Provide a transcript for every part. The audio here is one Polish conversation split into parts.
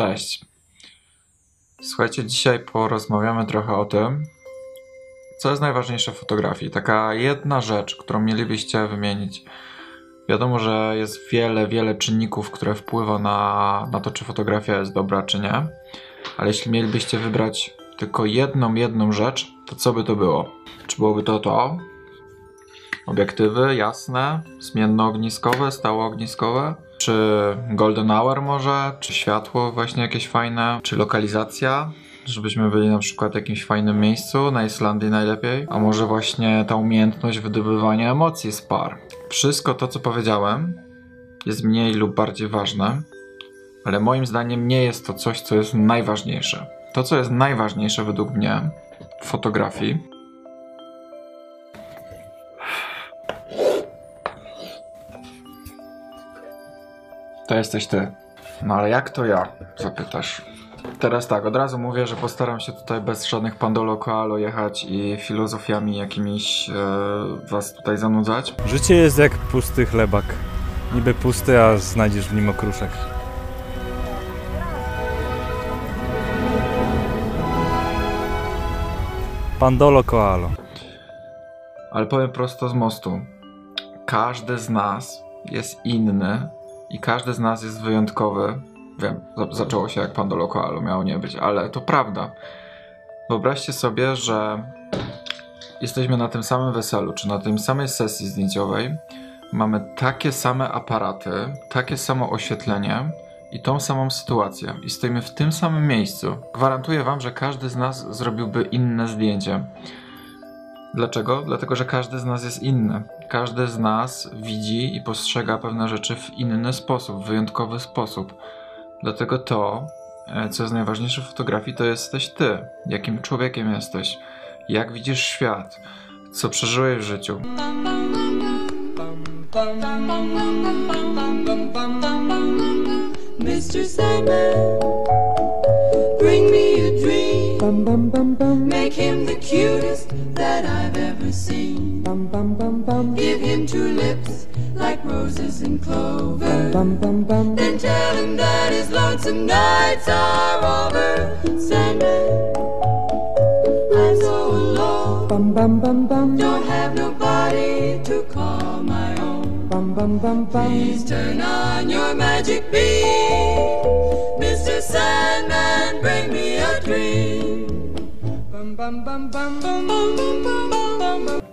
Cześć. Słuchajcie, dzisiaj porozmawiamy trochę o tym, co jest najważniejsze w fotografii. Taka jedna rzecz, którą mielibyście wymienić. Wiadomo, że jest wiele, wiele czynników, które wpływa na, na to, czy fotografia jest dobra, czy nie. Ale jeśli mielibyście wybrać tylko jedną, jedną rzecz, to co by to było? Czy byłoby to to? Obiektywy jasne, zmiennoogniskowe, stałoogniskowe? Czy golden hour może? Czy światło właśnie jakieś fajne? Czy lokalizacja? Żebyśmy byli na przykład w jakimś fajnym miejscu, na Islandii najlepiej. A może właśnie ta umiejętność wydobywania emocji z par. Wszystko to, co powiedziałem, jest mniej lub bardziej ważne, ale moim zdaniem nie jest to coś, co jest najważniejsze. To, co jest najważniejsze według mnie w fotografii, to jesteś ty. No ale jak to ja? Zapytasz. Teraz tak, od razu mówię, że postaram się tutaj bez żadnych pandolo koalo jechać i filozofiami jakimiś e, was tutaj zanudzać. Życie jest jak pusty chlebak. Niby pusty, a znajdziesz w nim okruszek. Pandolo koalo. Ale powiem prosto z mostu. Każdy z nas jest inny i każdy z nas jest wyjątkowy. Wiem, za- zaczęło się jak Pandolo Koalo, miało nie być, ale to prawda. Wyobraźcie sobie, że jesteśmy na tym samym weselu, czy na tej samej sesji zdjęciowej. Mamy takie same aparaty, takie samo oświetlenie i tą samą sytuację. I stoimy w tym samym miejscu. Gwarantuję wam, że każdy z nas zrobiłby inne zdjęcie. Dlaczego? Dlatego, że każdy z nas jest inny. Każdy z nas widzi i postrzega pewne rzeczy w inny sposób, wyjątkowy sposób. Dlatego to, e, co jest najważniejsze w fotografii, to jesteś ty. Jakim człowiekiem jesteś? Jak widzisz świat? Co przeżyłeś w życiu? Mr. Sandman, bring me a dream. Make him the cutest that I've ever seen. Bum, bum, bum, bum. Give him two lips like roses and clover. Bum, bum, bum, Then tell him that his lonesome nights are over. Sandman, I'm so alone. Bum, bum, bum, bum. Don't have nobody to call my own. Bum, bum, bum, bum. Please turn on your magic beam. Mr. Sandman, bring me a dream.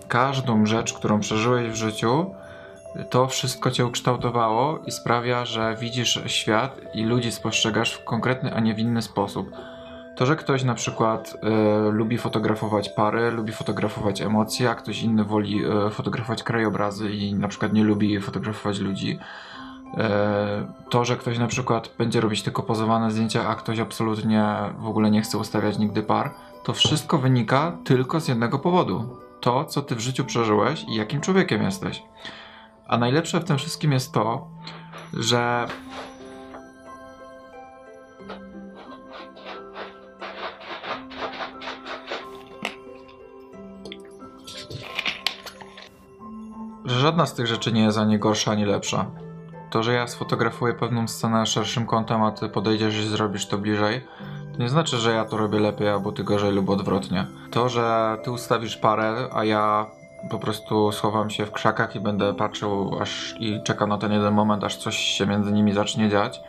Każdą rzecz, którą przeżyłeś w życiu, to wszystko cię ukształtowało i sprawia, że widzisz świat i ludzi spostrzegasz w konkretny, a nie w inny sposób. To, że ktoś na przykład e, lubi fotografować pary, lubi fotografować emocje, a ktoś inny woli e, fotografować krajobrazy i na przykład nie lubi fotografować ludzi. E, to, że ktoś na przykład będzie robić tylko pozowane zdjęcia, a ktoś absolutnie w ogóle nie chce ustawiać nigdy par, to wszystko wynika tylko z jednego powodu. To, co ty w życiu przeżyłeś i jakim człowiekiem jesteś. A najlepsze w tym wszystkim jest to, że że żadna z tych rzeczy nie jest ani gorsza, ani lepsza. To, że ja sfotografuję pewną scenę szerszym kątem, a ty podejdziesz i zrobisz to bliżej, nie znaczy, że ja to robię lepiej, albo ty gorzej, lub odwrotnie. To, że ty ustawisz parę, a ja po prostu schowam się w krzakach i będę patrzył aż i czekał na ten jeden moment, aż coś się między nimi zacznie dziać,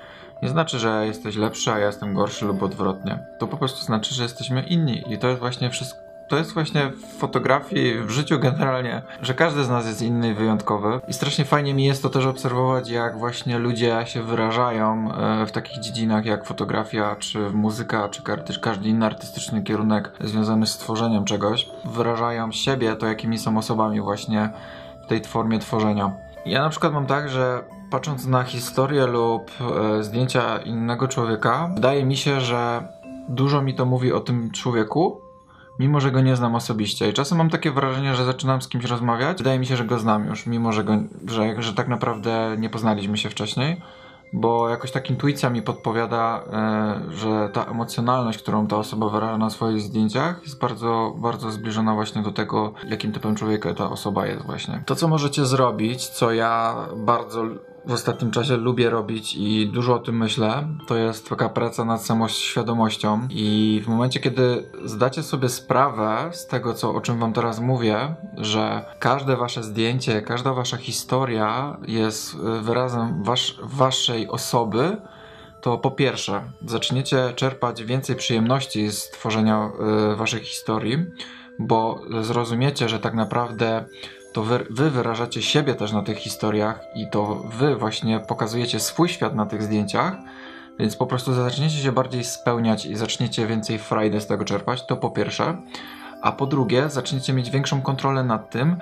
nie znaczy, że jesteś lepszy, a ja jestem gorszy lub odwrotnie. To po prostu znaczy, że jesteśmy inni i to jest właśnie wszystko. To jest właśnie w fotografii, w życiu generalnie, że każdy z nas jest inny i wyjątkowy. I strasznie fajnie mi jest to też obserwować, jak właśnie ludzie się wyrażają e, w takich dziedzinach jak fotografia, czy muzyka, czy ka- każdy inny artystyczny kierunek związany z tworzeniem czegoś. Wyrażają siebie, to jakimi są osobami właśnie w tej formie tworzenia. Ja na przykład mam tak, że patrząc na historię lub e, zdjęcia innego człowieka, wydaje mi się, że dużo mi to mówi o tym człowieku, mimo że go nie znam osobiście. I czasem mam takie wrażenie, że zaczynam z kimś rozmawiać. Wydaje mi się, że go znam już, mimo że, go, że, że tak naprawdę nie poznaliśmy się wcześniej. Bo jakoś tak intuicja mi podpowiada, e, że ta emocjonalność, którą ta osoba wyraża na swoich zdjęciach, jest bardzo, bardzo zbliżona właśnie do tego, jakim typem człowieka ta osoba jest właśnie. To, co możecie zrobić, co ja bardzo w ostatnim czasie lubię robić i dużo o tym myślę, to jest taka praca nad samoświadomością. I w momencie, kiedy zdacie sobie sprawę z tego, co, o czym wam teraz mówię, że każde wasze zdjęcie, każda wasza historia jest y, wyrazem wasz, waszej osoby, to po pierwsze, zaczniecie czerpać więcej przyjemności z tworzenia y, waszych historii, bo zrozumiecie, że tak naprawdę to wy, wy wyrażacie siebie też na tych historiach i to wy właśnie pokazujecie swój świat na tych zdjęciach, więc po prostu zaczniecie się bardziej spełniać i zaczniecie więcej frajdy z tego czerpać, to po pierwsze. A po drugie, zaczniecie mieć większą kontrolę nad tym,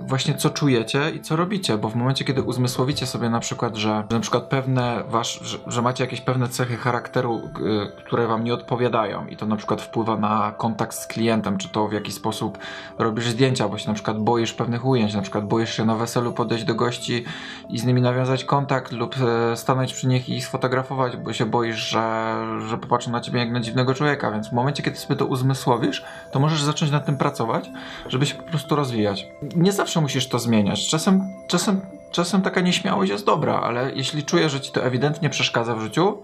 właśnie co czujecie i co robicie, bo w momencie, kiedy uzmysłowicie sobie na przykład, że, że na przykład pewne wasz, że, że, macie jakieś pewne cechy charakteru, y, które wam nie odpowiadają i to na przykład wpływa na kontakt z klientem, czy to w jakiś sposób robisz zdjęcia, bo się na przykład boisz pewnych ujęć, na przykład boisz się na weselu podejść do gości i z nimi nawiązać kontakt lub e, stanąć przy nich i sfotografować, bo się boisz, że, że popatrzą na ciebie jak na dziwnego człowieka, więc w momencie, kiedy sobie to uzmysłowisz, to możesz zacząć nad tym pracować, żeby się po prostu rozwijać nie zawsze musisz to zmieniać. Czasem, czasem, czasem taka nieśmiałość jest dobra, ale jeśli czujesz, że ci to ewidentnie przeszkadza w życiu,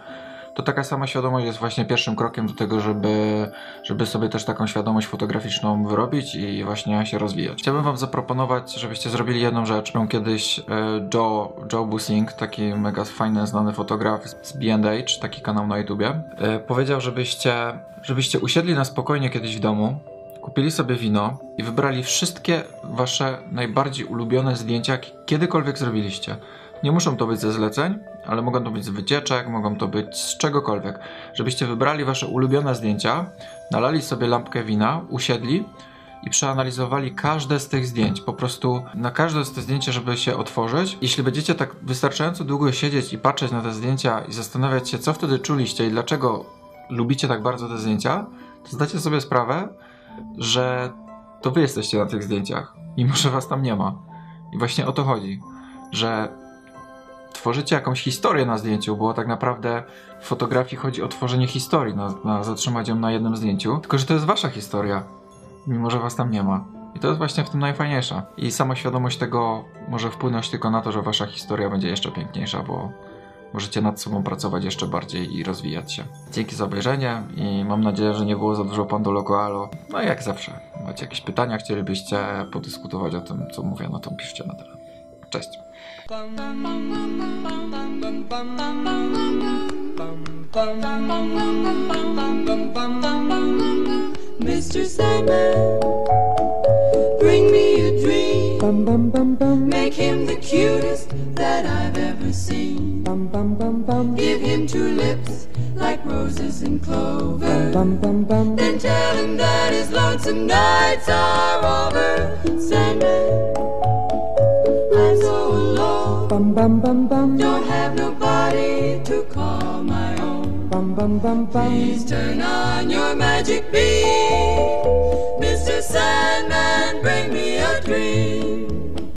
to taka sama świadomość jest właśnie pierwszym krokiem do tego, żeby, żeby sobie też taką świadomość fotograficzną wyrobić i właśnie się rozwijać. Chciałbym wam zaproponować, żebyście zrobili jedną rzecz. Miał kiedyś e, Joe, Joe Busing, taki mega fajny, znany fotograf z B&H, taki kanał na YouTubie. E, powiedział, żebyście, żebyście usiedli na spokojnie kiedyś w domu, kupili sobie wino i wybrali wszystkie wasze najbardziej ulubione zdjęcia, jakie kiedykolwiek zrobiliście. Nie muszą to być ze zleceń, ale mogą to być z wycieczek, mogą to być z czegokolwiek. Żebyście wybrali wasze ulubione zdjęcia, nalali sobie lampkę wina, usiedli i przeanalizowali każde z tych zdjęć. Po prostu na każde z tych zdjęć, żeby się otworzyć. Jeśli będziecie tak wystarczająco długo siedzieć i patrzeć na te zdjęcia i zastanawiać się, co wtedy czuliście i dlaczego lubicie tak bardzo te zdjęcia, to zdacie sobie sprawę, że to wy jesteście na tych zdjęciach, mimo że was tam nie ma. I właśnie o to chodzi, że tworzycie jakąś historię na zdjęciu, bo tak naprawdę w fotografii chodzi o tworzenie historii, na, na zatrzymać ją na jednym zdjęciu, tylko że to jest wasza historia, mimo że was tam nie ma. I to jest właśnie w tym najfajniejsze. I sama świadomość tego może wpłynąć tylko na to, że wasza historia będzie jeszcze piękniejsza, bo możecie nad sobą pracować jeszcze bardziej i rozwijać się. Dzięki za obejrzenie i mam nadzieję, że nie było za dużo pandolokoalo. No i jak zawsze, macie jakieś pytania, chcielibyście podyskutować o tym, co mówię, no to piszcie na tyle. Cześć. Mr. Sandman, bring me a dream. grass and clover. Bum, bum, bum. Then tell him that his lonesome nights are over. Sandman, I'm so alone. Bum, bum, bum, bum. Don't have nobody to call my own. Bum, bum, bum, bum. Please turn on your magic beam. Mr. Sandman, bring me a dream.